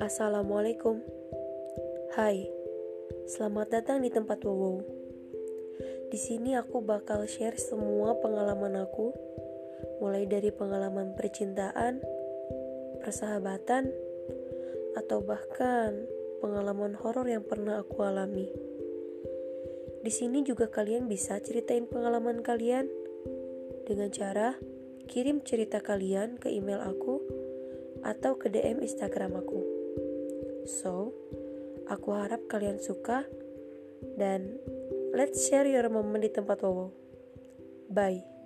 Assalamualaikum. Hai, selamat datang di tempat Wow. Di sini aku bakal share semua pengalaman aku, mulai dari pengalaman percintaan, persahabatan, atau bahkan pengalaman horor yang pernah aku alami. Di sini juga kalian bisa ceritain pengalaman kalian dengan cara kirim cerita kalian ke email aku atau ke DM Instagram aku. So, aku harap kalian suka dan let's share your moment di tempat wow. Bye.